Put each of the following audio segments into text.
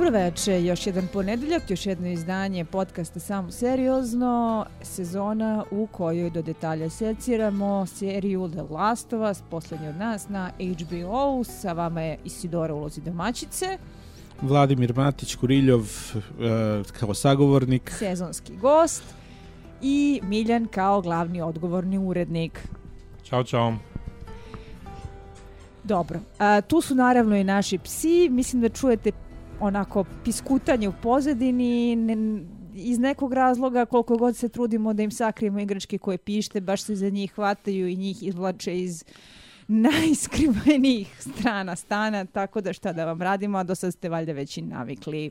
dobro veče, još jedan ponedeljak, još jedno izdanje podcasta Samo seriozno, sezona u kojoj do detalja seciramo seriju The Last of Us, poslednji od nas na HBO, sa vama je Isidora ulozi domaćice. Vladimir Matić Kuriljov uh, kao sagovornik. Sezonski gost i Miljan kao glavni odgovorni urednik. Ćao, čao. Dobro. A, tu su naravno i naši psi. Mislim da čujete onako piskutanje u pozadini. Ne, iz nekog razloga koliko god se trudimo da im sakrijemo igračke koje pište, baš se za njih hvataju i njih izvlače iz najskrivenijih strana stana, tako da šta da vam radimo, a do sad ste valjda već i navikli.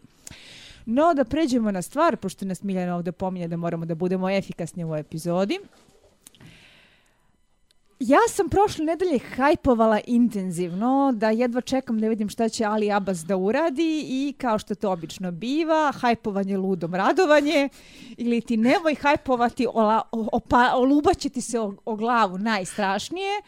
No, da pređemo na stvar, pošto nas Miljana ovde pominje da moramo da budemo efikasni u epizodi. Ja sam prošle nedelje hajpovala intenzivno, da jedva čekam da vidim šta će Ali Abbas da uradi i kao što to obično biva, hajpovanje ludom radovanje ili ti nemoj hajpovati, ola, opa, ti se o, o glavu najstrašnije,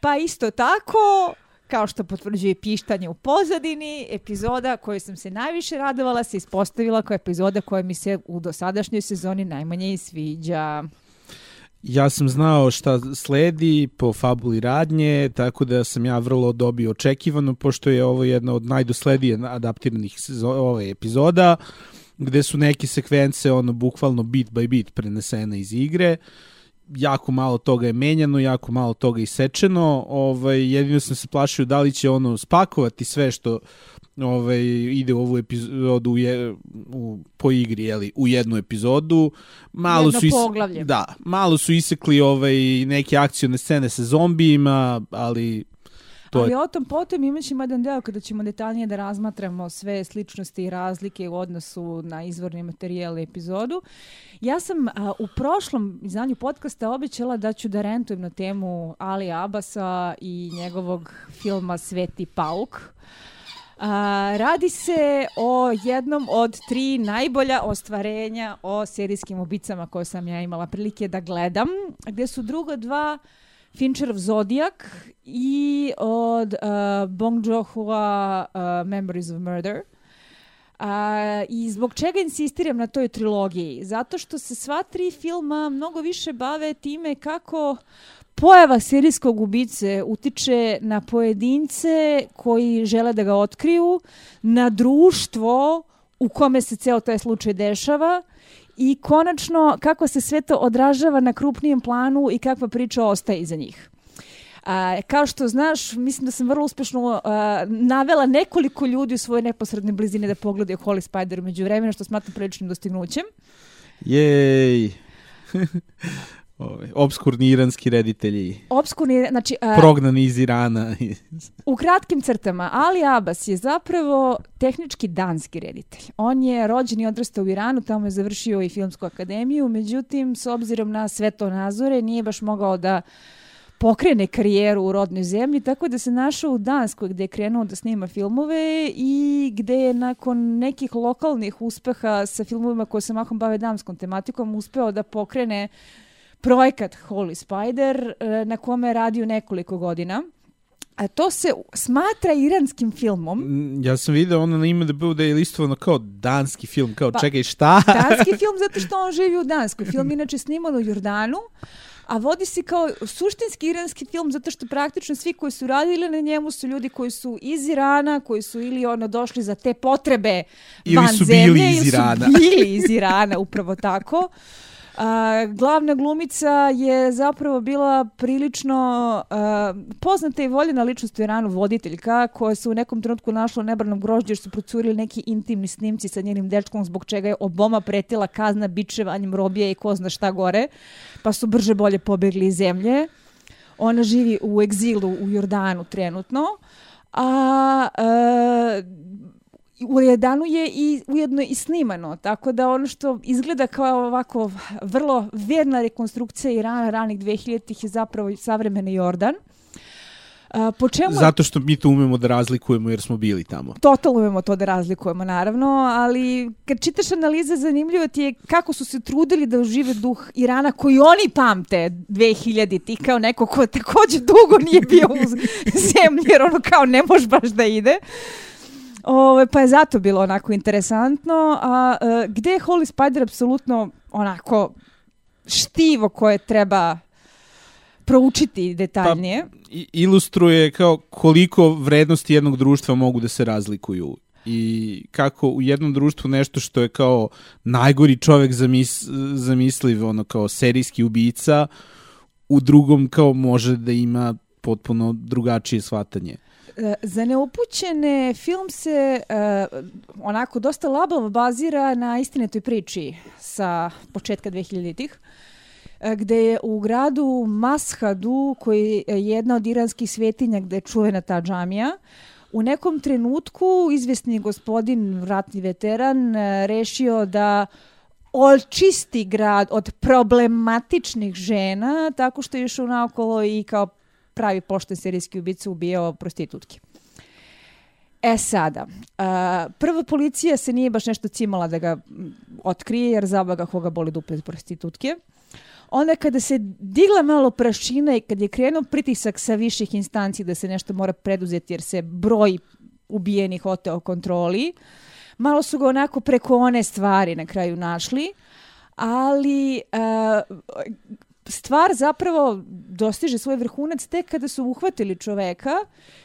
pa isto tako kao što potvrđuje pištanje u pozadini, epizoda koju sam se najviše radovala se ispostavila kao epizoda koja mi se u dosadašnjoj sezoni najmanje i sviđa. Ja sam znao šta sledi po fabuli radnje, tako da sam ja vrlo dobio očekivano, pošto je ovo jedna od najdosledije adaptiranih ove epizoda, gde su neke sekvence ono bukvalno bit by bit prenesene iz igre. Jako malo toga je menjano, jako malo toga isečeno. Ovaj jedino sam se plašio da li će ono spakovati sve što ovaj, ide u ovu epizodu je, u, po igri jeli, u jednu epizodu. Malo Jedno su is, poglavlje. Da, malo su isekli ovaj, neke akcione scene sa zombijima, ali To Ali je... o tom potom imaćemo jedan deo kada ćemo detaljnije da razmatramo sve sličnosti i razlike u odnosu na izvorni materijal i epizodu. Ja sam a, u prošlom izdanju podcasta obećala da ću da rentujem na temu Ali Abasa i njegovog filma Sveti pauk. A, radi se o jednom od tri najbolja ostvarenja o serijskim ubicama koje sam ja imala prilike da gledam, gde su druga dva Fincherov Zodiac i od uh, Bong Joon-hua uh, Memories of Murder. A, I zbog čega insistiram na toj trilogiji? Zato što se sva tri filma mnogo više bave time kako pojava serijskog ubice utiče na pojedince koji žele da ga otkriju, na društvo u kome se ceo taj slučaj dešava i konačno kako se sve to odražava na krupnijem planu i kakva priča ostaje iza njih. A, kao što znaš, mislim da sam vrlo uspešno a, navela nekoliko ljudi u svoje neposredne blizine da pogledaju Holy Spider među vremena, što smatram priličnim dostignućem. Jej! Ovaj, obskurni iranski reditelji. Obskurni, znači... Uh, Prognani iz Irana. u kratkim crtama, Ali Abbas je zapravo tehnički danski reditelj. On je rođen i odrastao u Iranu, tamo je završio i filmsku akademiju, međutim, s obzirom na sve to nazore, nije baš mogao da pokrene karijeru u rodnoj zemlji, tako da se našao u Danskoj gde je krenuo da snima filmove i gde je nakon nekih lokalnih uspeha sa filmovima koje se mahom bave damskom tematikom uspeo da pokrene uh, projekat Holy Spider e, na kome je radio nekoliko godina. A to se smatra iranskim filmom. Ja sam video ono na ime da da je listovano kao danski film, kao pa, čekaj šta? danski film zato što on živi u Danskoj. Film inače sniman u Jordanu, a vodi se kao suštinski iranski film zato što praktično svi koji su radili na njemu su ljudi koji su iz Irana, koji su ili ono došli za te potrebe ili van su zemlje, bili iz Irana. ili su bili iz Irana, upravo tako. A, glavna glumica je zapravo bila prilično a, poznata i voljena ličnost u Iranu, voditeljka, koja se u nekom trenutku našla u nebranom grožđu jer su procurili neki intimni snimci sa njenim dečkom zbog čega je Obama pretila kazna bičevanjem robije i ko zna šta gore, pa su brže bolje pobegli iz zemlje. Ona živi u egzilu u Jordanu trenutno, a, a u Jedanu je i ujedno i snimano, tako da ono što izgleda kao ovako vrlo vjerna rekonstrukcija Irana ranih 2000-ih je zapravo savremeni Jordan. A, po čemu... Zato što mi to umemo da razlikujemo jer smo bili tamo. Totalno umemo to da razlikujemo, naravno, ali kad čitaš analize, zanimljivo ti je kako su se trudili da užive duh Irana koji oni pamte 2000 ti kao neko ko takođe dugo nije bio u zemlji jer ono kao ne može baš da ide. Ove, pa je zato bilo onako interesantno. A e, gde je Holy Spider apsolutno onako štivo koje treba proučiti detaljnije. Pa, ilustruje kao koliko vrednosti jednog društva mogu da se razlikuju i kako u jednom društvu nešto što je kao najgori čovek zamis, zamisliv, ono kao serijski ubica, u drugom kao može da ima potpuno drugačije shvatanje. E, Za neupućene film se e, onako dosta labavo bazira na istinitoj priči sa početka 2000-ih e, gde je u gradu Mashadu, koji je jedna od iranskih svetinja gde je čuvena ta džamija, u nekom trenutku izvesni gospodin, ratni veteran, rešio da očisti grad od problematičnih žena tako što je išao naokolo i kao pravi pošten serijski ubica ubijao prostitutke. E sada, a, prva policija se nije baš nešto cimala da ga otkrije, jer zabaga koga boli dupe iz prostitutke. Onda kada se digla malo prašina i kad je krenuo pritisak sa viših instanci da se nešto mora preduzeti jer se broj ubijenih oteo kontroli, malo su ga onako preko one stvari na kraju našli, ali a, stvar zapravo dostiže svoj vrhunac tek kada su uhvatili čoveka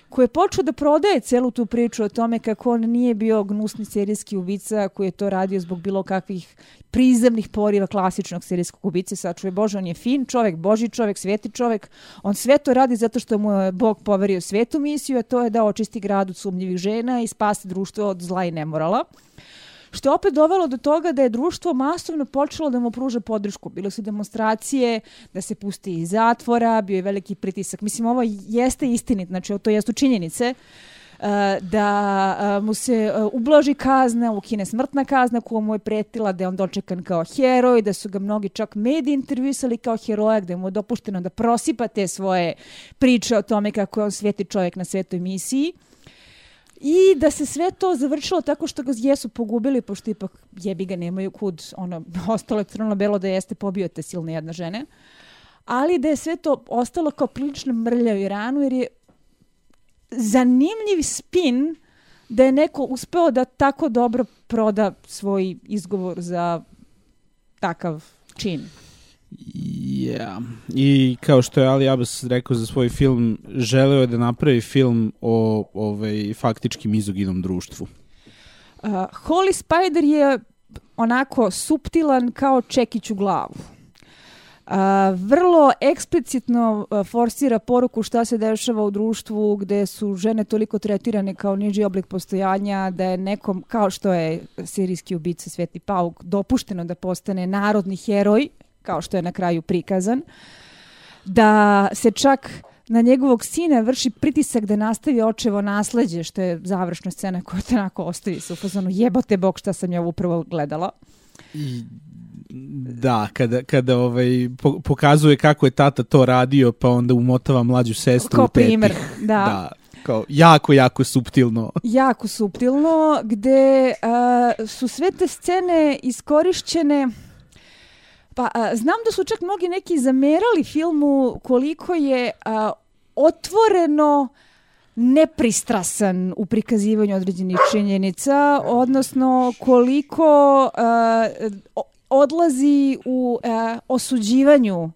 koji je počeo da prodaje celu tu priču o tome kako on nije bio gnusni serijski ubica koji je to radio zbog bilo kakvih prizemnih poriva klasičnog serijskog ubice. Sačuje Bože, on je fin čovek, Boži čovek, sveti čovek. On sve to radi zato što mu je Bog poverio svetu misiju, a to je da očisti grad od sumnjivih žena i spasi društvo od zla i nemorala što je opet dovelo do toga da je društvo masovno počelo da mu pruža podršku. Bile su demonstracije, da se pusti iz zatvora, bio je veliki pritisak. Mislim, ovo jeste istinit, znači to jesu činjenice uh, da uh, mu se uh, ublaži kazna, ukine smrtna kazna koja mu je pretila, da je on dočekan kao heroj, da su ga mnogi čak mediji intervjuisali kao heroja, gde mu je dopušteno da prosipa te svoje priče o tome kako je on sveti čovjek na svetoj misiji. I da se sve to završilo tako što ga jesu pogubili, pošto ipak jebi ga nemaju kud, ono, ostalo je crno belo da jeste pobio te silne jedna žene. Ali da je sve to ostalo kao prilično mrljav i ranu, jer je zanimljiv spin da je neko uspeo da tako dobro proda svoj izgovor za takav čin. Ja. I kao što je Ali Abbas rekao za svoj film, želeo je da napravi film o ovaj, faktički mizoginom društvu. Uh, Holy Spider je onako suptilan kao čekić u glavu. Uh, vrlo eksplicitno uh, forsira poruku šta se dešava u društvu gde su žene toliko tretirane kao niži oblik postojanja da je nekom, kao što je serijski ubica Sveti Pauk, dopušteno da postane narodni heroj, kao što je na kraju prikazan, da se čak na njegovog sina vrši pritisak da nastavi očevo nasleđe, što je završna scena koja te onako ostavi se u fazonu jebote bog šta sam ja upravo gledala. I da, kada, kada ovaj, po, pokazuje kako je tata to radio, pa onda umotava mlađu sestru Kao u tepih. primer, da. da. Kao jako, jako suptilno. Jako suptilno, gde a, su sve te scene iskorišćene Pa a, znam da su čak mnogi neki zamerali filmu koliko je a, otvoreno nepristrasan u prikazivanju određenih činjenica, odnosno koliko a, odlazi u a, osuđivanju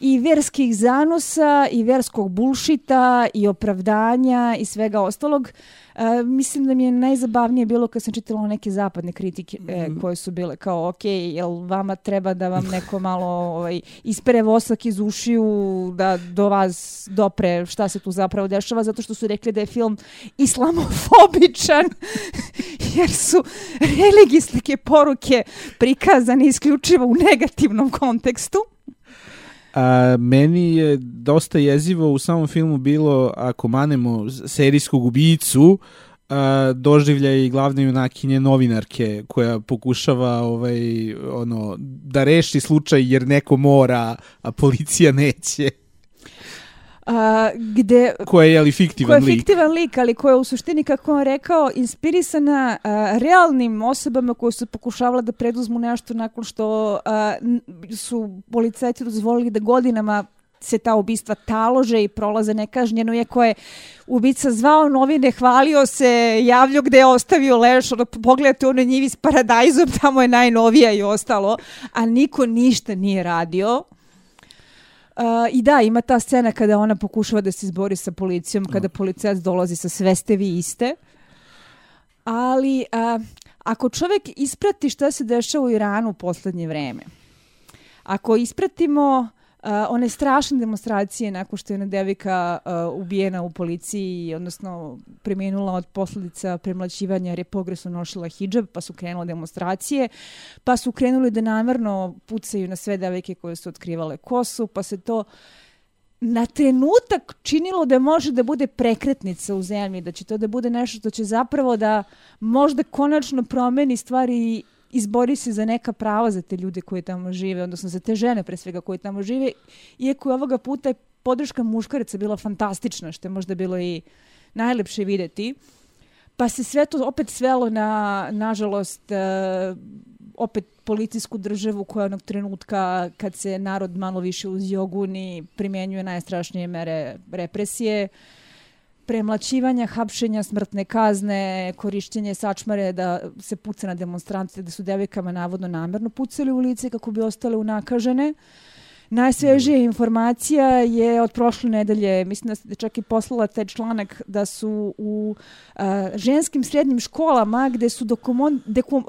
i verskih zanosa i verskog bulšita i opravdanja i svega ostalog. E, mislim da mi je najzabavnije bilo kad sam čitala neke zapadne kritike e, koje su bile kao ok, jel vama treba da vam neko malo ovaj, ispere vosak iz ušiju da do vas dopre šta se tu zapravo dešava zato što su rekli da je film islamofobičan jer su religijske poruke prikazane isključivo u negativnom kontekstu. A, meni je dosta jezivo u samom filmu bilo, ako manemo serijskog ubicu, a, doživlja i glavne junakinje novinarke koja pokušava ovaj ono da reši slučaj jer neko mora a policija neće A, gde koja je koja fiktivan je lik fiktivan lik, ali koja je u suštini, kako on rekao, inspirisana a, realnim osobama koje su pokušavala da preduzmu nešto nakon što a, su policajci dozvolili da godinama se ta ubistva talože i prolaze nekažnjeno, iako je ubica zvao novine, hvalio se, javljo gde je ostavio leš, ono, pogledajte ono njivi s paradajzom, tamo je najnovija i ostalo, a niko ništa nije radio. Uh, I da, ima ta scena kada ona pokušava da se izbori sa policijom, kada policajac dolazi sa sve ste vi iste. Ali uh, ako čovek isprati šta se dešava u Iranu u poslednje vreme, ako ispratimo Uh, one strašne demonstracije nakon što je jedna devika uh, ubijena u policiji, odnosno preminula od posledica premlaćivanja jer je pogresno nošila hijab, pa su krenule demonstracije, pa su krenuli da namerno pucaju na sve devike koje su otkrivale kosu, pa se to na trenutak činilo da može da bude prekretnica u zemlji, da će to da bude nešto što će zapravo da možda konačno promeni stvari izbori se za neka prava za te ljude koji tamo žive, odnosno za te žene pre svega koji tamo žive, iako je ovoga puta podrška muškaraca bila fantastična, što je možda bilo i najlepše videti. Pa se sve to opet svelo na, nažalost, uh, opet policijsku državu koja onog trenutka kad se narod malo više uz joguni primenjuje najstrašnije mere represije, premlaćivanja, hapšenja, smrtne kazne, korišćenje sačmare da se puca na demonstrante, da su devojkama navodno namerno pucali u lice kako bi ostale unakažene. Najsvežija informacija je od prošle nedelje, mislim da ste čak i poslala taj članak da su u uh, ženskim srednjim školama gde su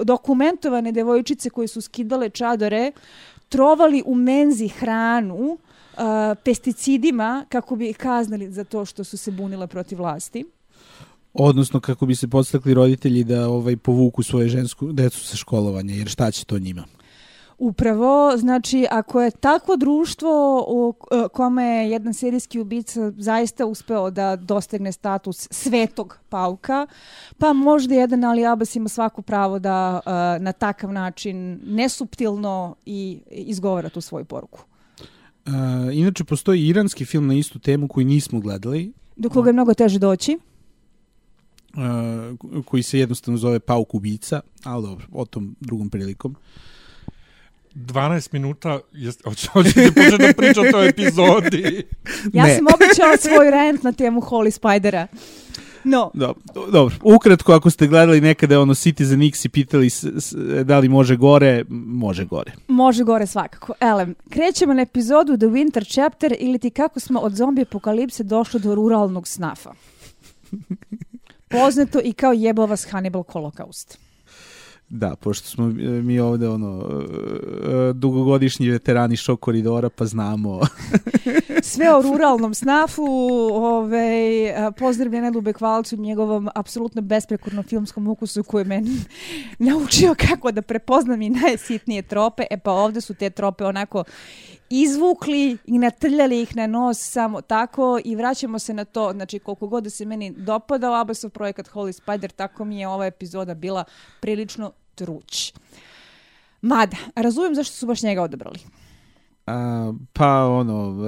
dokumentovane devojčice koje su skidale čadore trovali u menzi hranu uh, pesticidima kako bi ih kaznili za to što su se bunile protiv vlasti. Odnosno kako bi se podstakli roditelji da ovaj povuku svoje žensku decu sa školovanja, jer šta će to njima? Upravo, znači ako je takvo društvo u e, kome je jedan serijski ubica zaista uspeo da dostegne status svetog pauka, pa možda jedan Ali Abbas ima svako pravo da uh, na takav način nesuptilno i izgovara tu svoju poruku. Uh, inače, postoji iranski film na istu temu koji nismo gledali. Do koga je mnogo teže doći. Uh, koji se jednostavno zove Pauk ubica, ali dobro, o tom drugom prilikom. 12 minuta, hoće, hoće da početi da priča o toj epizodi. ja ne. sam običala svoj rent na temu Holy Spidera. No. Dobro, dobro. Ukratko, ako ste gledali nekada ono Citizen X i pitali s, s, da li može gore, može gore. Može gore svakako. Elem, krećemo na epizodu The Winter Chapter ili ti kako smo od zombi apokalipse došli do ruralnog snafa. Poznato i kao jebovas Hannibal Holocaust. Da, pošto smo e, mi ovde ono e, dugogodišnji veterani šok koridora, pa znamo. Sve o ruralnom snafu, ovaj, pozdravlja Nedube Kvalcu njegovom apsolutno besprekornom filmskom ukusu koji je meni naučio kako da prepoznam i najsitnije trope. E pa ovde su te trope onako izvukli i natrljali ih na nos samo tako i vraćamo se na to, znači koliko god da se meni dopadao Abbasov projekat Holy Spider, tako mi je ova epizoda bila prilično truć. Mada, razumem zašto su baš njega odabrali. A, pa ono,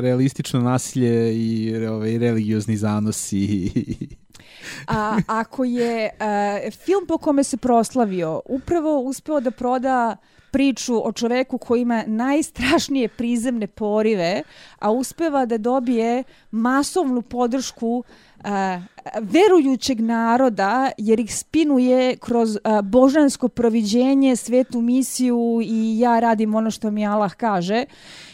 realistično nasilje i ovaj, religiozni zanosi. A, ako je a, film po kome se proslavio upravo uspeo da proda priču o čoveku koji ima najstrašnije prizemne porive, a uspeva da dobije masovnu podršku uh, verujućeg naroda, jer ih spinuje kroz uh, božansko proviđenje, svetu misiju i ja radim ono što mi Allah kaže.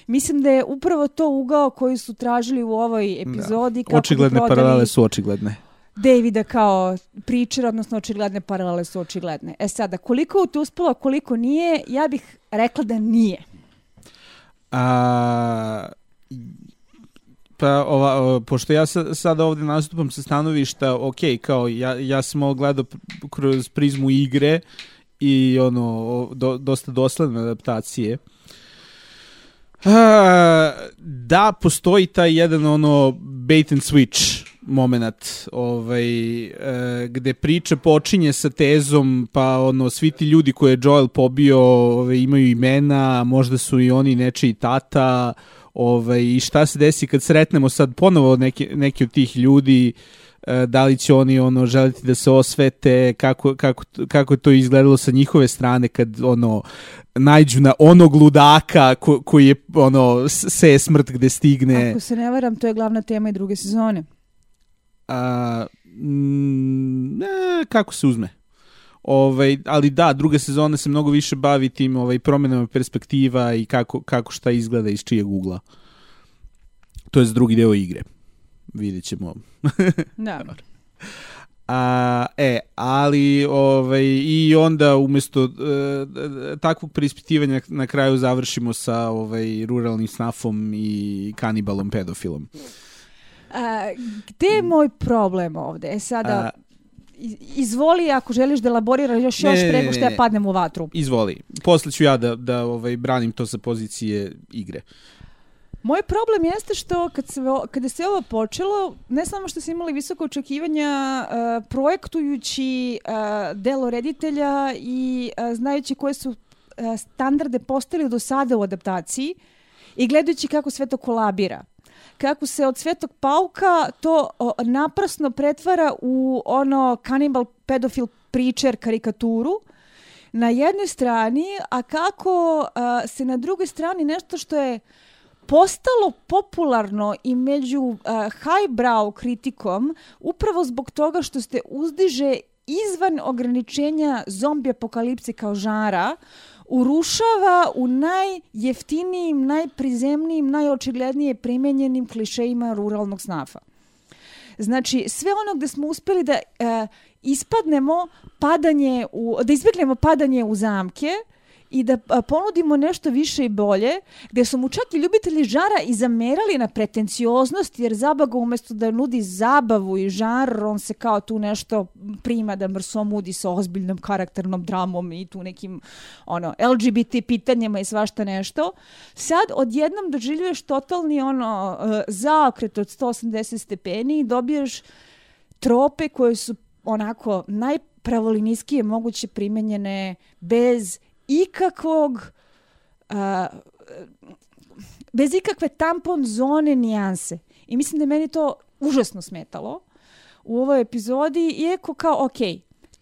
Mislim da je upravo to ugao koji su tražili u ovoj da. epizodi. Da. Očigledne paralele su očigledne. Davida kao pričer, odnosno očigledne paralele su očigledne. E sada, koliko je to uspelo, koliko nije, ja bih rekla da nije. A, pa ova, pošto ja sa, sada ovde nastupam sa stanovišta, ok, kao ja, ja sam ovo gledao kroz prizmu igre i ono, do, dosta dosledne adaptacije. A, da, postoji taj jedan ono bait and switch moment ovaj, e, gde priča počinje sa tezom pa ono svi ti ljudi koje je Joel pobio ovaj, imaju imena, možda su i oni nečiji tata ovaj, i šta se desi kad sretnemo sad ponovo neke, neke od tih ljudi e, da li će oni ono želiti da se osvete, kako, kako, kako je to izgledalo sa njihove strane kad ono najđu na onog ludaka ko, koji je ono se smrt gde stigne. Ako se ne varam, to je glavna tema i druge sezone. A, mm, ne, kako se uzme? Ovaj, ali da, druga sezona se mnogo više bavi tim ovaj, promjenama perspektiva i kako, kako šta izgleda iz čijeg ugla. To je drugi deo igre. Vidjet ćemo. da. A, e, ali ovaj, i onda umjesto e, takvog preispitivanja na kraju završimo sa ovaj, ruralnim snafom i kanibalom pedofilom. A, gde je moj problem ovde? E sada, A, izvoli ako želiš da elaboriraš još, ne, još prego što ja padnem u vatru. Izvoli. Posle ću ja da, da ovaj, branim to sa pozicije igre. Moj problem jeste što kad se, kada se ovo počelo, ne samo što su imali visoko očekivanja uh, projektujući uh, delo reditelja i uh, znajući koje su uh, standarde postavili do sada u adaptaciji i gledajući kako sve to kolabira kako se od Svetog Pauka to naprasno pretvara u ono kanibal pedofil pričer karikaturu na jednoj strani, a kako a, se na drugoj strani nešto što je postalo popularno i među uh, highbrow kritikom upravo zbog toga što ste uzdiže izvan ograničenja zombi apokalipse kao žara, urušava u najjeftinijim, najprizemnijim, najočiglednije primenjenim klišejima ruralnog snafa. Znači, sve ono gde smo uspeli da uh, ispadnemo padanje u, da izbjegnemo padanje u zamke, i da ponudimo nešto više i bolje, gde su mu čak i ljubitelji žara i zamerali na pretencioznost, jer Zabaga umesto da nudi zabavu i žar, on se kao tu nešto prima da mrsomudi sa ozbiljnom karakternom dramom i tu nekim ono, LGBT pitanjima i svašta nešto. Sad odjednom doživljuješ totalni ono, uh, zaokret od 180 stepeni i dobiješ trope koje su onako najpravolinijskije moguće primenjene bez ikakvog a, bez ikakve tampon zone nijanse. I mislim da je meni to užasno smetalo u ovoj epizodi, iako kao, ok,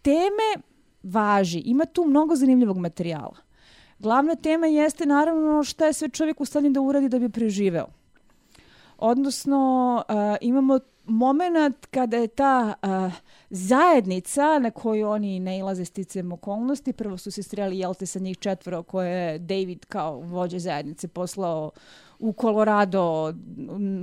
teme važi, ima tu mnogo zanimljivog materijala. Glavna tema jeste naravno šta je sve čovjek u stanju da uradi da bi preživeo. Odnosno, uh, imamo moment kada je ta uh, zajednica na koju oni ne ilaze sticam okolnosti, prvo su se streli jelte sa njih četvoro koje je David kao vođa zajednice poslao u Colorado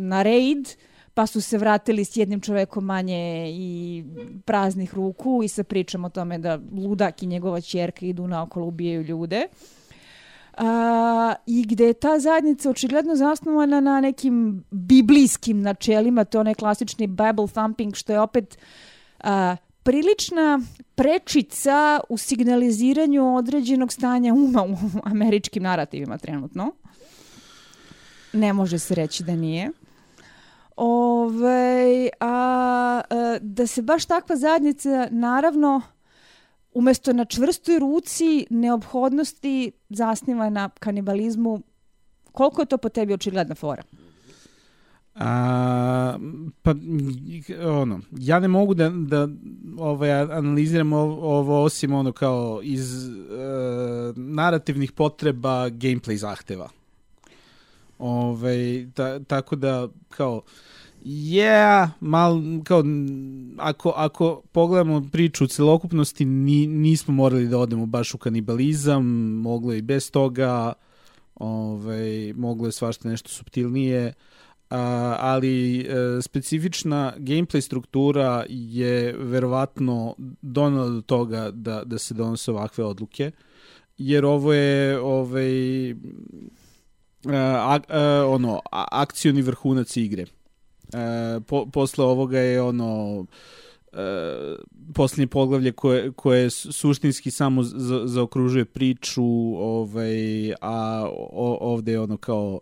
na raid, pa su se vratili s jednim čovekom manje i praznih ruku i sa pričom o tome da ludak i njegova čerka idu naokolo ubijaju ljude. Uh, i gde je ta zajednica očigledno zasnovana na nekim biblijskim načelima, to onaj klasični Bible thumping, što je opet uh, prilična prečica u signaliziranju određenog stanja uma u američkim narativima trenutno. Ne može se reći da nije. Ove, a, a, da se baš takva zajednica naravno umesto na čvrstoj ruci neophodnosti zasniva na kanibalizmu, koliko je to po tebi očigledna fora? A, pa ono, ja ne mogu da, da ovaj, analiziram ovo, osim ono kao iz uh, narativnih potreba gameplay zahteva. Ove, ovaj, ta, tako da kao Yeah, mal, kao, ako, ako pogledamo priču u celokupnosti, ni, nismo morali da odemo baš u kanibalizam, moglo i bez toga, ovaj, moglo je svašta nešto subtilnije, a, ali e, specifična gameplay struktura je verovatno donala do toga da, da se donose ovakve odluke, jer ovo je ovaj, a, a, ono, akcioni vrhunac igre E, po, posle ovoga je ono e, poslednje poglavlje koje, koje suštinski samo za, zaokružuje priču ovaj, a o, ovde je ono kao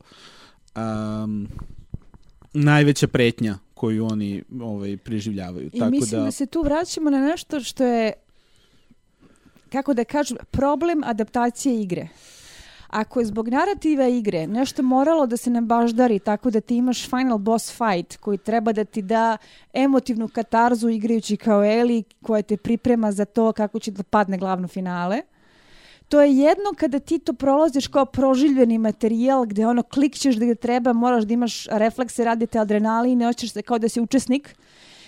um, najveća pretnja koju oni ovaj, preživljavaju. I Tako mislim da... da se tu vraćamo na nešto što je kako da kažem, problem adaptacije igre. Ako je zbog narativa igre nešto moralo da se ne baždari tako da ti imaš final boss fight koji treba da ti da emotivnu katarzu igrajući kao Eli koja te priprema za to kako će da padne glavno finale, to je jedno kada ti to prolaziš kao proživljeni materijal gde ono klikćeš da treba, moraš da imaš reflekse, radite adrenalin, ne osjećaš se kao da si učesnik,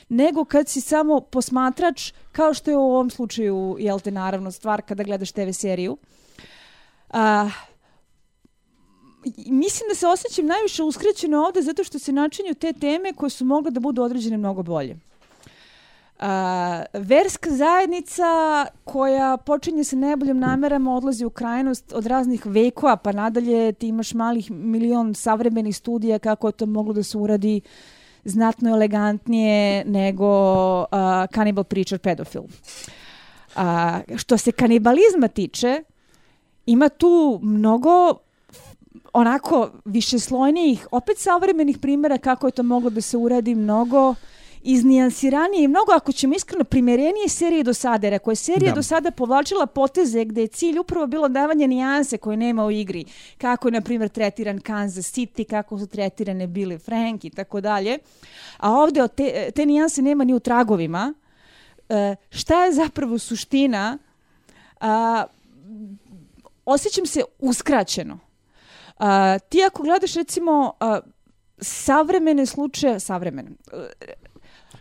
nego kad si samo posmatrač, kao što je u ovom slučaju, jel te, naravno, stvar kada gledaš TV seriju. A, mislim da se osjećam najviše uskrećeno ovde zato što se načinju te teme koje su mogle da budu određene mnogo bolje. Uh, verska zajednica koja počinje sa najboljim namerama odlazi u krajnost od raznih vekova pa nadalje ti imaš malih milion savremenih studija kako je to moglo da se uradi znatno elegantnije nego uh, Cannibal Preacher pedofil. Uh, što se kanibalizma tiče, ima tu mnogo onako višeslojnijih, opet savremenih primjera kako je to moglo da se uradi mnogo iznijansiranije i mnogo, ako ćemo iskreno, primjerenije serije do sada, jer ako je serija da. do sada povlačila poteze gde je cilj upravo bilo davanje nijanse koje nema u igri, kako je, na primjer, tretiran Kansas City, kako su tretirane Billy Frank i tako dalje, a ovde te, te nijanse nema ni u tragovima, e, šta je zapravo suština? A, osjećam se uskraćeno. A, ti ako gledaš recimo a, savremene slučaje, savremene,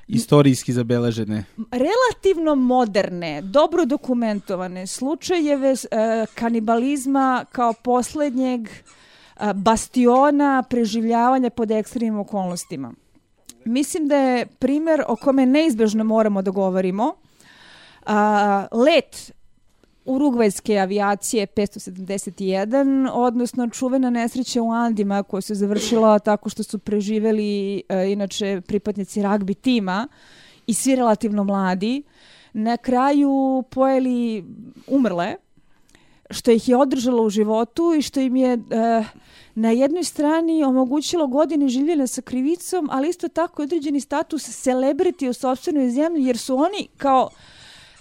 istorijski zabeležene? Relativno moderne, dobro dokumentovane slučajeve e, kanibalizma kao poslednjeg e, bastiona preživljavanja pod ekstremnim okolnostima. Mislim da je primer o kome neizbežno moramo da govorimo. A, let urugvajske avijacije 571, odnosno čuvena nesreća u Andima koja se završila tako što su preživeli e, inače pripadnici ragbi tima i svi relativno mladi, na kraju pojeli umrle, što ih je održalo u životu i što im je e, na jednoj strani omogućilo godine življenja sa krivicom, ali isto tako određeni status celebrity u sobstvenoj zemlji, jer su oni kao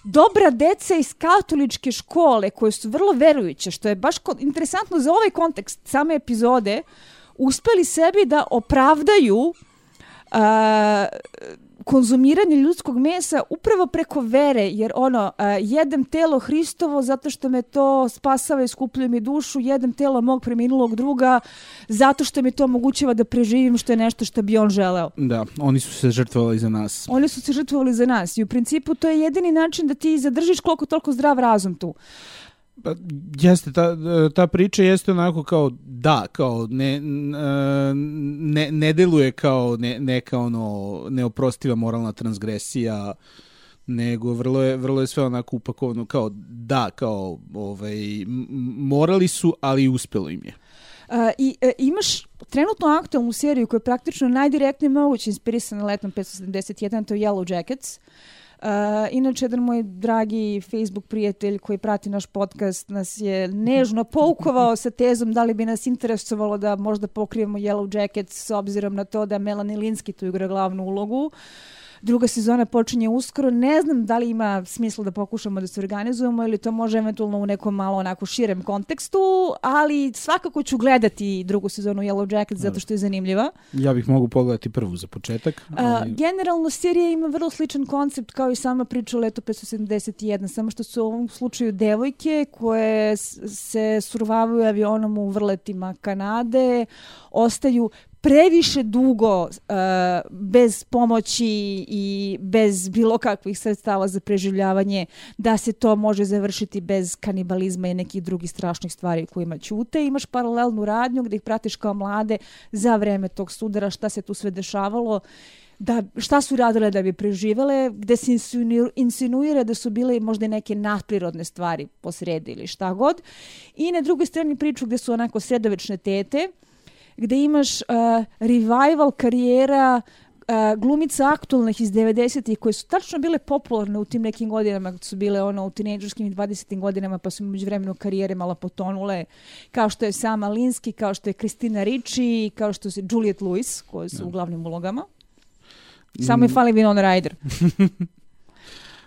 dobra deca iz katoličke škole koje su vrlo verujuće, što je baš interesantno za ovaj kontekst same epizode, uspeli sebi da opravdaju uh, konzumiranje ljudskog mesa upravo preko vere, jer ono, uh, jedem telo Hristovo zato što me to spasava i skupljuje mi dušu, jedem telo mog preminulog druga zato što mi to omogućava da preživim što je nešto što bi on želeo. Da, oni su se žrtvovali za nas. Oni su se žrtvovali za nas i u principu to je jedini način da ti zadržiš koliko toliko zdrav razum tu. Pa, jeste, ta, ta priča jeste onako kao, da, kao, ne, ne, ne deluje kao ne, neka ono neoprostiva moralna transgresija, nego vrlo je, vrlo je sve onako upakovano kao, da, kao, ovaj, morali su, ali uspelo im je. Uh, I uh, imaš trenutno aktualnu seriju koja je praktično najdirektnije moguće inspirisana letom 571, to je Yellow Jackets. Uh, Uh, inače, jedan moj dragi Facebook prijatelj koji prati naš podcast nas je nežno poukovao sa tezom da li bi nas interesovalo da možda pokrijemo Yellow Jackets s obzirom na to da Melanie Linsky tu igra glavnu ulogu. Uh, Druga sezona počinje uskoro. Ne znam da li ima smisla da pokušamo da se organizujemo ili to može eventualno u nekom malo onako širem kontekstu, ali svakako ću gledati drugu sezonu Yellow Jacket zato što je zanimljiva. Ja bih mogu pogledati prvu za početak. Ali... A, generalno serija ima vrlo sličan koncept kao i sama priča o Leto 571, samo što su u ovom slučaju devojke koje se survavaju avionom u vrletima Kanade, ostaju previše dugo uh, bez pomoći i bez bilo kakvih sredstava za preživljavanje da se to može završiti bez kanibalizma i nekih drugih strašnih stvari kojima ćute. Imaš paralelnu radnju gde ih pratiš kao mlade za vreme tog sudara šta se tu sve dešavalo da, šta su radile da bi preživele, gde se insinuira da su bile možda neke nadprirodne stvari posredi ili šta god. I na drugoj strani priču gde su onako sredovečne tete, gde imaš uh, revival karijera uh, glumica aktualnih iz 90-ih koje su tačno bile popularne u tim nekim godinama kad su bile ono u tinejdžerskim i 20. godinama pa su među vremenu karijere malo potonule kao što je Sama Linski, kao što je Kristina Ricci, kao što je Juliette Lewis koje su u da. glavnim ulogama. Samo je mm. fali Winona Ryder.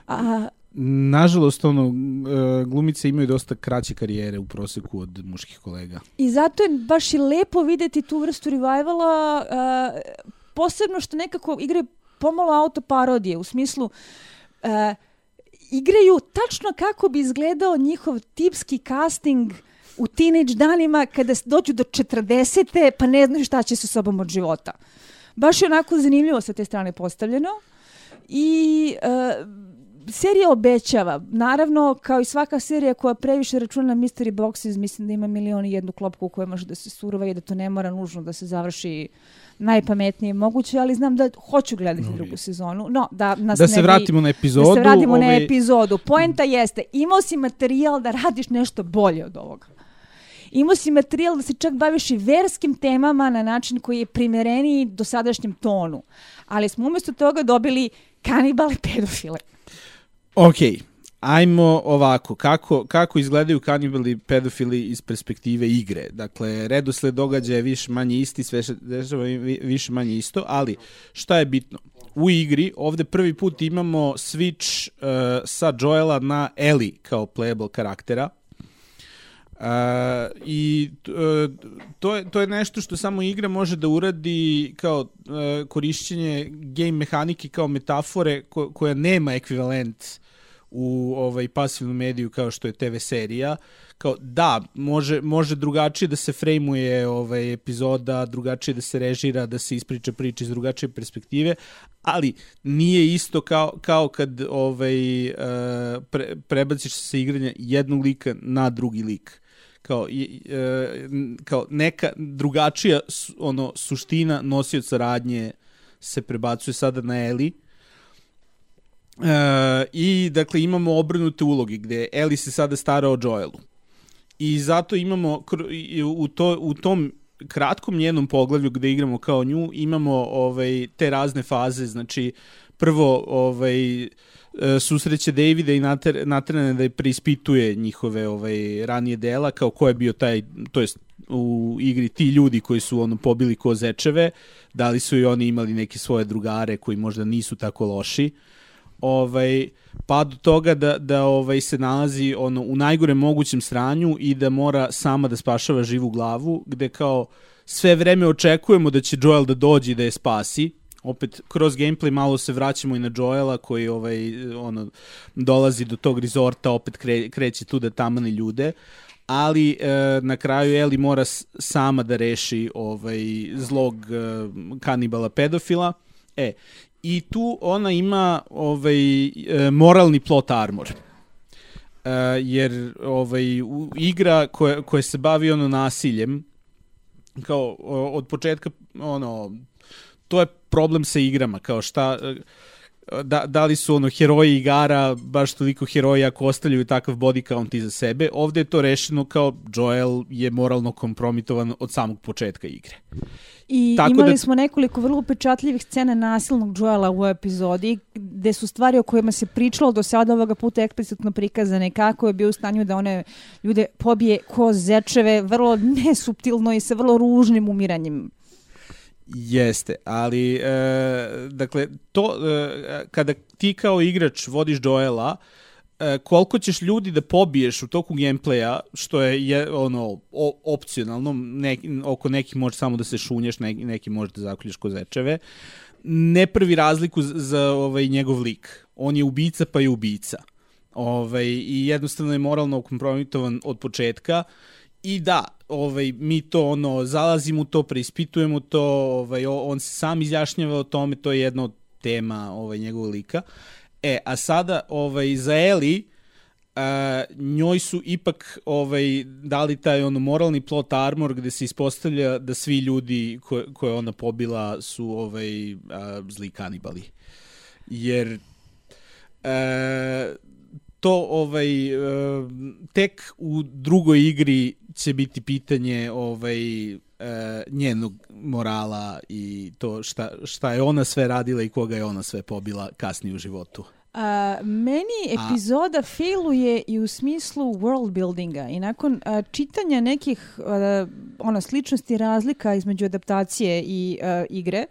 A, nažalost, ono, e, glumice imaju dosta kraće karijere u proseku od muških kolega. I zato je baš i lepo videti tu vrstu revivala, uh, posebno što nekako igre pomalo autoparodije, u smislu uh, igraju tačno kako bi izgledao njihov tipski casting u teenage danima kada dođu do 40. pa ne znaju šta će sa sobom od života. Baš je onako zanimljivo sa te strane postavljeno i uh, serija obećava. Naravno, kao i svaka serija koja previše računa na mystery boxes, mislim da ima milion i jednu klopku u kojoj može da se surova i da to ne mora nužno da se završi najpametnije moguće, ali znam da hoću gledati no, drugu sezonu. No, da, nas da se ne vratimo na epizodu. Da se vratimo ovaj... na epizodu. Poenta jeste, imao si materijal da radiš nešto bolje od ovoga. Imao si materijal da se čak baviš i verskim temama na način koji je primereniji dosadašnjem tonu. Ali smo umjesto toga dobili kanibale pedofile. Ok, ajmo ovako, kako, kako izgledaju kanibali pedofili iz perspektive igre? Dakle, redosled događaja je više manje isti, sve se dešava više manje isto, ali šta je bitno? U igri ovde prvi put imamo switch uh, sa Joela na Ellie kao playable karaktera. Uh, I uh, to, je, to je nešto što samo igra može da uradi kao uh, korišćenje game mehanike kao metafore ko, koja nema ekvivalent u ovaj pasivnu mediju kao što je TV serija. Kao da može može drugačije da se frejmuje ovaj epizoda drugačije da se režira da se ispriča priča iz drugačije perspektive ali nije isto kao kao kad ovaj uh, pre, prebaciš se igranja jednog lika na drugi lik kao, e, kao neka drugačija ono suština nosioca radnje se prebacuje sada na Eli. E, I dakle imamo obrnute uloge gde Eli se sada stara o Joelu. I zato imamo u, to, u tom kratkom njenom poglavlju gde igramo kao nju imamo ovaj te razne faze znači prvo ovaj susreće Davida i natrane da je preispituje njihove ovaj ranije dela kao ko je bio taj to jest u igri ti ljudi koji su ono pobili ko zečeve. Da li su i oni imali neke svoje drugare koji možda nisu tako loši. Ovaj pa do toga da da ovaj se nalazi ono u najgorem mogućem sranju i da mora sama da spašava živu glavu gde kao sve vreme očekujemo da će Joel da dođe i da je spasi opet kroz gameplay malo se vraćamo i na Joela koji ovaj ono dolazi do tog rezorta opet kre, kreće tu da tamani ljude ali e, na kraju Eli mora sama da reši ovaj zlog e, kanibala pedofila. E i tu ona ima ovaj e, moralni plot armor. E, jer ovaj u, igra koja koja se bavi ono nasiljem kao od početka ono to je problem sa igrama, kao šta, da, da li su ono heroji igara baš toliko heroji ako ostavljaju takav body count iza sebe. Ovde je to rešeno kao Joel je moralno kompromitovan od samog početka igre. I Tako imali da... smo nekoliko vrlo upečatljivih scena nasilnog Joela u epizodi, gde su stvari o kojima se pričalo do sada ovoga puta eksplicitno prikazane, kako je bio u stanju da one ljude pobije ko zečeve, vrlo nesuptilno i sa vrlo ružnim umiranjem Jeste, ali e, dakle to e, kada ti kao igrač vodiš Joela, e, koliko ćeš ljudi da pobiješ u toku gameplaya, što je, je ono o, opcionalno, neki, oko nekih može samo da se šunješ, neki, neki može da zakoljiš kozečeve, ne pravi razliku za, za ovaj njegov lik. On je ubica pa je ubica. Ovaj, I jednostavno je moralno kompromitovan od početka. I da, ovaj, mi to ono, zalazimo u to, preispitujemo to, ovaj, on se sam izjašnjava o tome, to je jedna od tema ovaj, njegovog lika. E, a sada ovaj, za Eli, a, njoj su ipak ovaj, dali taj ono moralni plot armor gde se ispostavlja da svi ljudi koje, koje ona pobila su ovaj, a, zli kanibali. Jer a, to ovaj tek u drugoj igri će biti pitanje ovaj uh, njenog morala i to šta, šta je ona sve radila i koga je ona sve pobila kasnije u životu. A, meni epizoda a... failuje i u smislu world buildinga i nakon a, čitanja nekih a, ono, sličnosti razlika između adaptacije i a, igre,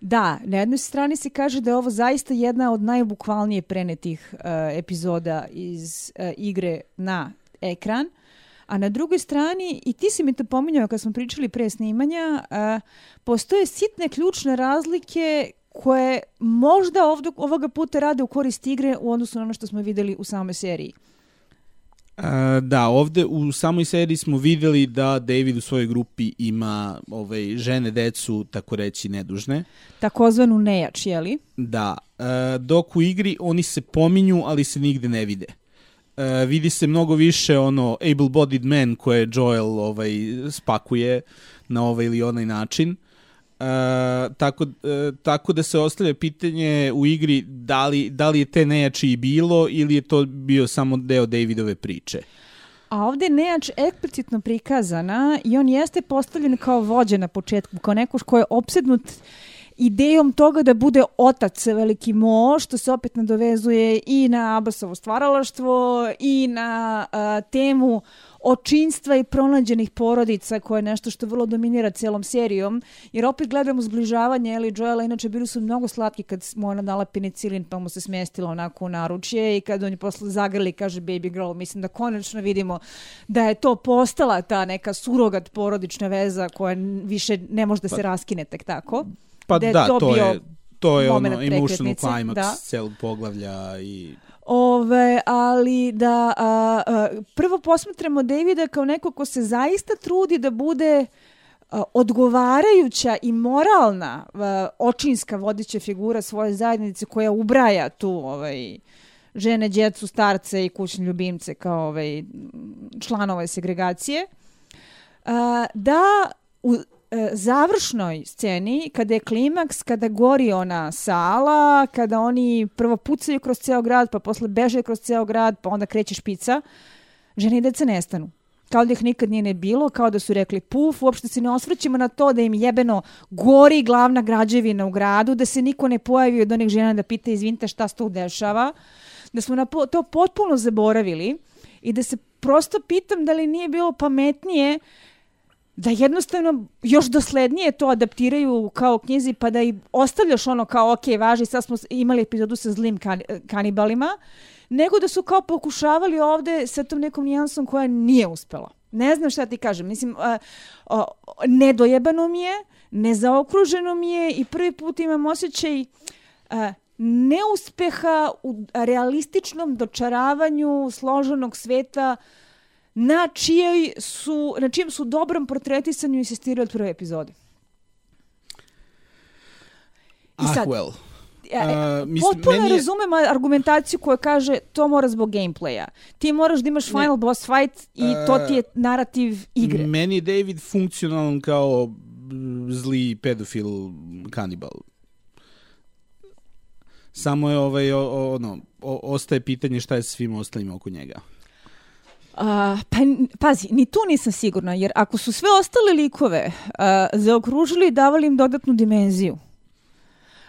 Da, na jednoj strani se kaže da je ovo zaista jedna od najbukvalnije prenetih uh, epizoda iz uh, igre na ekran. A na drugoj strani, i ti si mi to pominjao kad smo pričali pre snimanja, uh, postoje sitne ključne razlike koje možda ovdje, ovoga puta rade u korist igre u odnosu na ono što smo videli u samoj seriji. Uh, da, ovde u samoj seriji smo videli da David u svojoj grupi ima ovaj, žene, decu, tako reći, nedužne. Takozvanu nejač, jeli? Da, uh, dok u igri oni se pominju, ali se nigde ne vide. Uh, vidi se mnogo više ono able-bodied man koje Joel ovaj, spakuje na ovaj ili onaj način. Uh, tako, uh, tako da se ostavlja pitanje u igri da li, da li je te nejači i bilo ili je to bio samo deo Davidove priče. A ovde je nejač eksplicitno prikazana i on jeste postavljen kao vođa na početku, kao neko ko je opsednut idejom toga da bude otac veliki mo, što se opet nadovezuje i na Abasovo stvaralaštvo i na uh, temu očinstva i pronađenih porodica koje je nešto što vrlo dominira celom serijom, jer opet gledamo zbližavanje Eli Joela, inače bili su mnogo slatki kad smo ona dala penicilin pa mu se smestila onako u naručje i kad on je posle zagrli kaže baby girl, mislim da konačno vidimo da je to postala ta neka surogat porodična veza koja više ne može da se pa, raskine tek tako. Pa da, da to, je to je ono emotional climax da. celog poglavlja i Ove, ali da a, a, prvo posmatramo Davida kao neko ko se zaista trudi da bude a, odgovarajuća i moralna a, očinska vodića figura svoje zajednice koja ubraja tu ovaj, žene, djecu, starce i kućne ljubimce kao ovaj, članove segregacije. A, da u, završnoj sceni, kada je klimaks, kada gori ona sala, kada oni prvo pucaju kroz ceo grad, pa posle beže kroz ceo grad, pa onda kreće špica, žene i deca nestanu. Kao da ih nikad nije ne bilo, kao da su rekli puf, uopšte se ne osvrćemo na to da im jebeno gori glavna građevina u gradu, da se niko ne pojavi od onih žena da pita izvinite šta se tu dešava, da smo na to potpuno zaboravili i da se prosto pitam da li nije bilo pametnije uh, da jednostavno još doslednije to adaptiraju kao knjizi pa da i ostavljaš ono kao ok, važi, sad smo imali epizodu sa zlim kan kanibalima, nego da su kao pokušavali ovde sa tom nekom nijansom koja nije uspela. Ne znam šta ti kažem, mislim, uh, uh, nedojebano mi je, nezaokruženo mi je i prvi put imam osjećaj uh, neuspeha u realističnom dočaravanju složenog sveta na, čijoj su, na čijem su dobrom portretisanju insistirali od prve epizode. I sad, ah, well. Uh, mislim, potpuno meni je... razumem argumentaciju koja kaže to mora zbog gameplaya. Ti moraš da imaš final ne. boss fight i uh, to ti je narativ igre. Meni je David funkcionalan kao zli pedofil kanibal. Samo je ovaj, o, ono, o, ostaje pitanje šta je svim ostalim oko njega. Uh, pa, pazi, ni tu nisam sigurna, jer ako su sve ostale likove uh, zaokružili i davali im dodatnu dimenziju,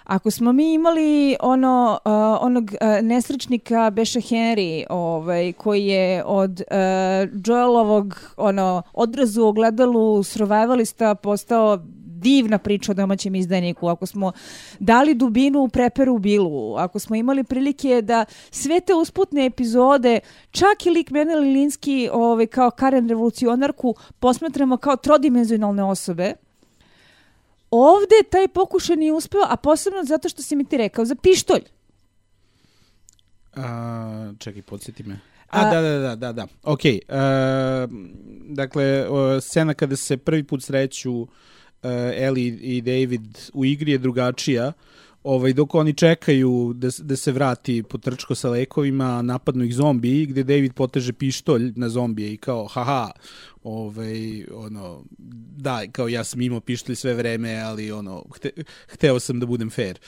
Ako smo mi imali ono uh, onog uh, nesrećnika Beša Henry, ovaj koji je od uh, Joelovog ono odrazu ogledalu survivalista postao divna priča o domaćem izdajniku, ako smo dali dubinu u preperu bilu, ako smo imali prilike da sve te usputne epizode, čak i lik Mene Lilinski ovaj, kao Karen revolucionarku posmatramo kao trodimenzionalne osobe, ovde taj pokušaj nije uspeo, a posebno zato što si mi ti rekao za pištolj. A, čekaj, podsjeti me. A, a, da, da, da, da, da. Ok. Uh, dakle, uh, scena kada se prvi put sreću uh, Ellie i David u igri je drugačija. Ovaj, dok oni čekaju da, da se vrati potrčko sa lekovima, napadnu ih zombiji, gde David poteže pištolj na zombije i kao, haha, ovaj, ono, da, kao ja sam imao pištolj sve vreme, ali ono, hte, hteo sam da budem fair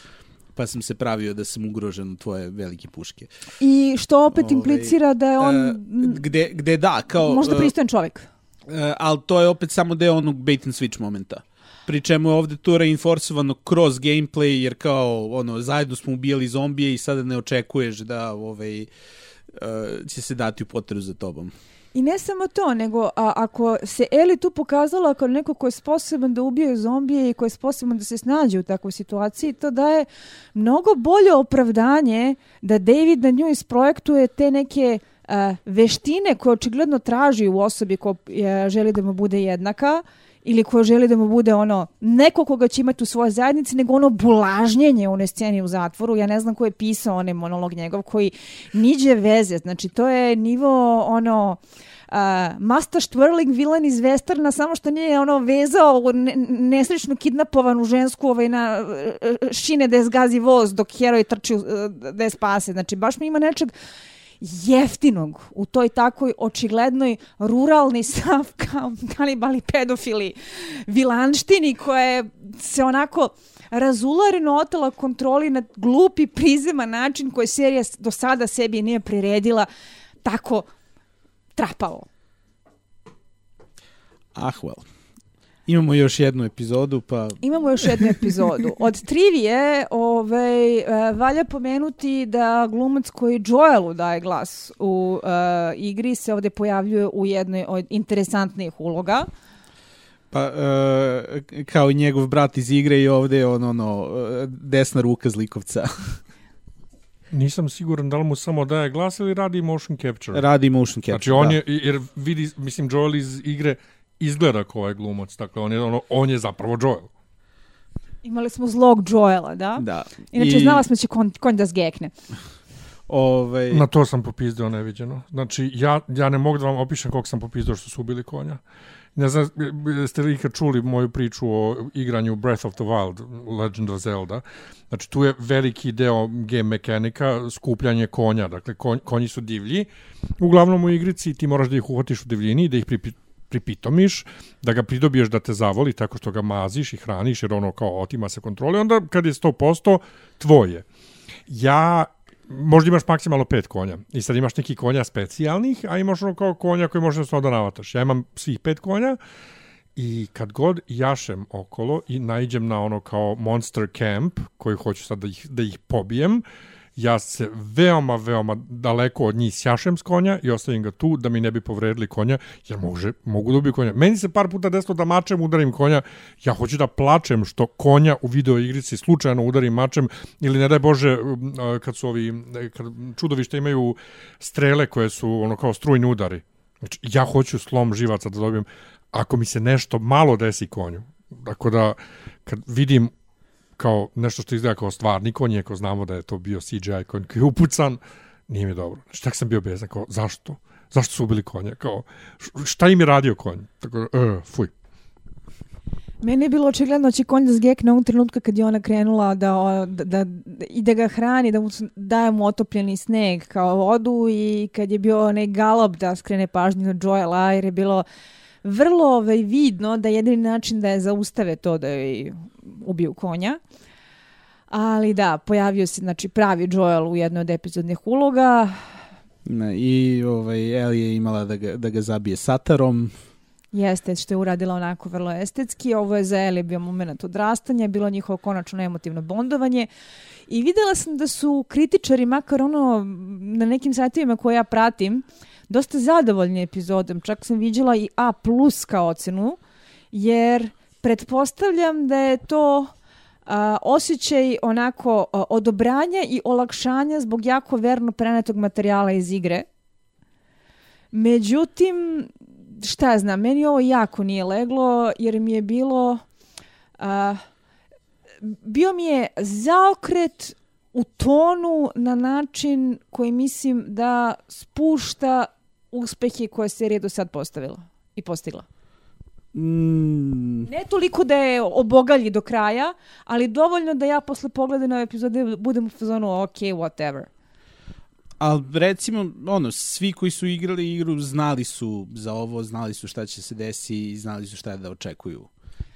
pa sam se pravio da sam ugrožen u tvoje velike puške. I što opet Ove, ovaj, implicira da je on... Uh, gde, gde da, kao... Možda pristojan čovjek. Uh, ali to je opet samo deo onog bait and switch momenta pri čemu je ovde to reinforcovano kroz gameplay, jer kao, ono, zajedno smo ubijali zombije i sada ne očekuješ da ovaj, uh, će se dati u potrebu za tobom. I ne samo to, nego a, ako se Eli tu pokazala kao neko ko je sposoban da ubije zombije i ko je sposoban da se snađe u takvoj situaciji, to daje mnogo bolje opravdanje da David na nju isprojektuje te neke a, veštine koje očigledno traži u osobi ko je, želi da mu bude jednaka ili ko želi da mu bude ono neko koga će imati u svojoj zajednici, nego ono bulažnjenje u onoj sceni u zatvoru. Ja ne znam ko je pisao onaj monolog njegov koji niđe veze. Znači to je nivo ono uh, mastaš twirling villain iz westerna, samo što nije ono vezao ne, nesrećno kidnapovanu žensku ovaj, na šine da je zgazi voz dok heroj trči uh, da je spase. Znači baš mi ima nečeg jeftinog u toj takoj očiglednoj ruralni stav kao kanibali pedofili vilanštini koja je se onako razulareno otela kontroli na glupi prizema način koji serija do sada sebi nije priredila tako trapavo. Ah, well. Imamo još jednu epizodu, pa... Imamo još jednu epizodu. Od trivije ovaj, uh, valja pomenuti da glumac koji Joelu daje glas u uh, igri se ovde pojavljuje u jednoj od interesantnijih uloga. Pa, uh, kao i njegov brat iz igre i ovde on, ono, desna ruka zlikovca. Nisam siguran da li mu samo daje glas ili radi motion capture. Radi motion capture, Znači on da. je, jer vidi, mislim, Joel iz igre izgleda kao ovaj glumac, dakle on je, ono, on je zapravo Joel. Imali smo zlog Joela, da? Da. Inače, I... znala smo da će konj, konj da zgekne. Ovaj... Na to sam popizdeo neviđeno. Znači, ja, ja ne mogu da vam opišem koliko sam popizdeo što su ubili konja. Ne znam, ste li ikad čuli moju priču o igranju Breath of the Wild, Legend of Zelda. Znači, tu je veliki deo game mehanika, skupljanje konja. Dakle, konj, konji su divlji. Uglavnom u igrici ti moraš da ih uhvatiš u divljini, da ih pripi, pripitomiš, da ga pridobiješ da te zavoli tako što ga maziš i hraniš, jer ono kao otima se kontrole, onda kad je 100% tvoje. Ja možda imaš maksimalno pet konja i sad imaš neki konja specijalnih, a imaš ono kao konja koji možeš da navataš. Ja imam svih pet konja i kad god jašem okolo i najđem na ono kao monster camp koji hoću sad da ih, da ih pobijem, ja se veoma, veoma daleko od njih sjašem s konja i ostavim ga tu da mi ne bi povredili konja, jer može, mogu da ubiju konja. Meni se par puta desilo da mačem udarim konja, ja hoću da plačem što konja u video igrici slučajno udarim mačem ili ne daj Bože kad su ovi, kad čudovište imaju strele koje su ono kao strujni udari. Znači, ja hoću slom živaca da dobijem ako mi se nešto malo desi konju. Tako da, kad vidim kao nešto što izgleda kao stvarni konj, ako znamo da je to bio CGI konj koji je upucan, nije mi dobro. Znači, tako sam bio bezan, kao, zašto? Zašto su ubili konja? Kao, šta im je radio konj? Tako da, uh, fuj. Meni je bilo očigledno da će konj da zgekne u trenutku kad je ona krenula da, da, da, i da ga hrani, da mu daje mu otopljeni sneg kao vodu i kad je bio onaj galop da skrene pažnju na Joela jer je bilo vrlo ovaj, vidno da jedini način da je zaustave to da je ubiju konja. Ali da, pojavio se znači, pravi Joel u jednoj od epizodnih uloga. I ovaj, Ellie je imala da ga, da ga zabije satarom. Jeste, što je uradila onako vrlo estetski. Ovo je za Ellie bio moment odrastanja, bilo njihovo konačno emotivno bondovanje. I videla sam da su kritičari, makar ono na nekim sajtovima koje ja pratim, dosta zadovoljni epizodom. Čak sam viđala i A plus kao ocenu, jer pretpostavljam da je to a, osjećaj onako a, odobranja i olakšanja zbog jako verno prenetog materijala iz igre. Međutim, šta ja znam, meni ovo jako nije leglo jer mi je bilo... A, bio mi je zaokret u tonu na način koji mislim da spušta uspehe koje serija do sad postavila i postigla. Mm. Ne toliko da je obogalji do kraja, ali dovoljno da ja posle pogleda na epizode budem u fazonu ok, whatever. Ali recimo, ono, svi koji su igrali igru znali su za ovo, znali su šta će se desi i znali su šta da očekuju.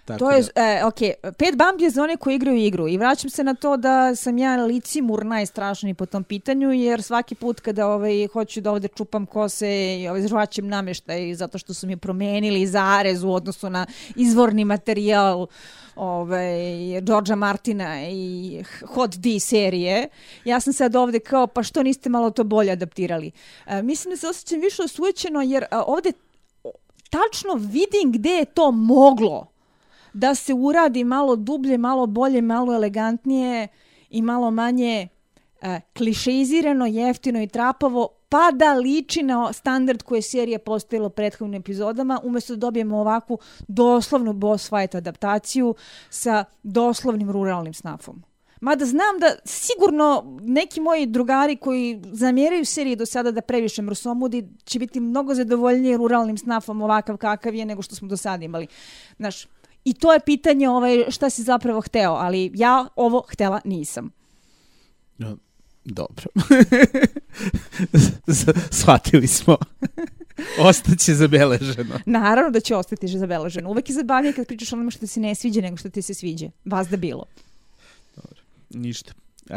Tako To je, da, e, ok, pet bambi je za one koji igraju igru i vraćam se na to da sam ja licimur najstrašniji po tom pitanju, jer svaki put kada ovaj, hoću da ovde čupam kose i ovaj, žvaćem nameštaj zato što su mi promenili zarez u odnosu na izvorni materijal ovaj, Georgia Martina i Hot D serije, ja sam sad ovde kao, pa što niste malo to bolje adaptirali? E, mislim da se osjećam više osujećeno jer a, ovde tačno vidim gde je to moglo da se uradi malo dublje, malo bolje, malo elegantnije i malo manje e, klišeizirano, jeftino i trapavo, pa da liči na standard koje je serija postavila u prethodnim epizodama, umesto da dobijemo ovakvu doslovnu boss fight adaptaciju sa doslovnim ruralnim snafom. Mada znam da sigurno neki moji drugari koji zamjeraju seriji do sada da previše mrsomudi će biti mnogo zadovoljniji ruralnim snafom ovakav kakav je nego što smo do sada imali. Znaš, I to je pitanje ovaj, šta si zapravo hteo, ali ja ovo htela nisam. no, dobro. Shvatili smo. Ostaće zabeleženo. Naravno da će ostati že zabeleženo. Uvek je zabavnije kad pričaš onome što ti se ne sviđa nego što ti se sviđa. Vas da bilo. Ništa. Uh,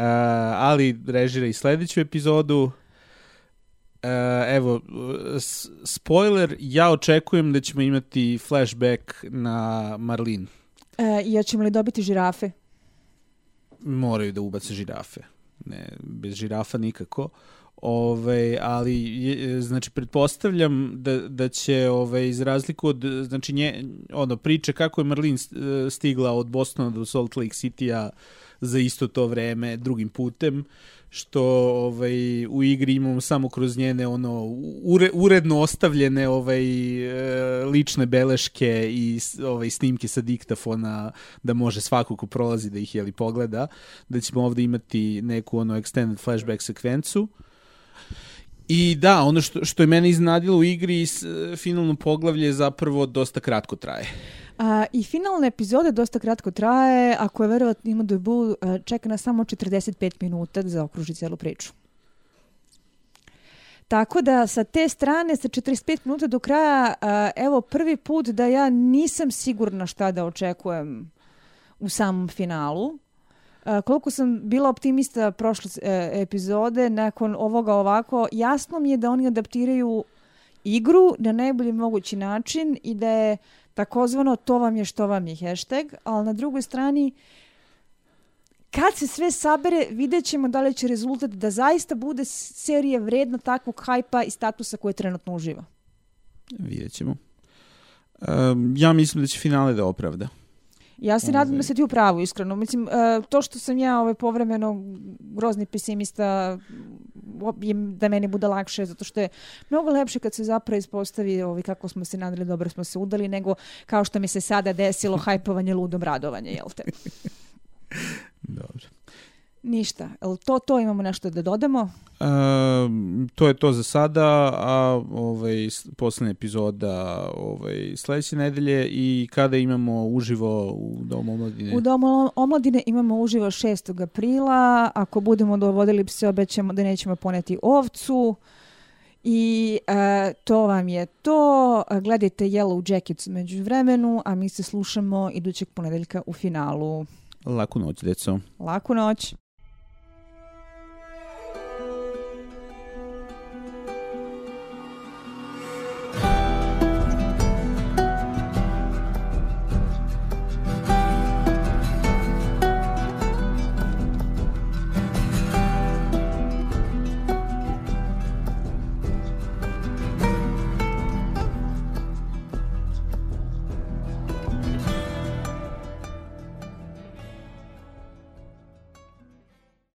ali režira i sledeću epizodu. Uh, evo, spoiler, ja očekujem da ćemo imati flashback na Marlin. E, ja ćemo li dobiti žirafe? Moraju da ubace žirafe. Ne, bez žirafa nikako. Ove, ali je, znači pretpostavljam da, da će ove, iz razliku od znači nje, ono priče kako je Marlin s- stigla od Bostona do Salt Lake City-a za isto to vreme drugim putem što ovaj u igri imamo samo kroz njene ono ure, uredno ostavljene ovaj e, lične beleške i ovaj snimke sa diktafona da može svako ko prolazi da ih je li pogleda da ćemo ovde imati neku ono extended flashback sekvencu I da, ono što, što je mene iznadilo u igri, s, finalno poglavlje zapravo dosta kratko traje. A, I finalna epizoda dosta kratko traje, ako je verovatno ima debu, čeka nas samo 45 minuta da zaokruži celu priču. Tako da sa te strane, sa 45 minuta do kraja, evo prvi put da ja nisam sigurna šta da očekujem u samom finalu. A, koliko sam bila optimista prošle e, epizode, nakon ovoga ovako, jasno mi je da oni adaptiraju igru na najbolji mogući način i da je takozvano to vam je što vam je hashtag, ali na drugoj strani kad se sve sabere, vidjet ćemo da li će rezultat da zaista bude serija vredna takvog hajpa i statusa koje trenutno uživa. Vidjet ćemo. Um, ja mislim da će finale da opravda. Ja se nadam da Ovaj. se ti u pravu, iskreno. Mislim, e, to što sam ja ovaj, povremeno grozni pesimista da meni bude lakše, zato što je mnogo lepše kad se zapravo ispostavi ovaj, kako smo se nadali, dobro smo se udali, nego kao što mi se sada desilo, hajpovanje, ludom radovanje, jel te? Dobro. Ništa. Jel to, to imamo nešto da dodamo? Um, to je to za sada, a ovaj, poslednja epizoda ovaj, sledeće nedelje i kada imamo uživo u Domu omladine. U Domu omladine imamo uživo 6. aprila. Ako budemo dovodili pse, obećamo da nećemo poneti ovcu. I e, to vam je to. Gledajte Yellow Jackets među vremenu, a mi se slušamo idućeg ponedeljka u finalu. Laku noć, deco. Laku noć.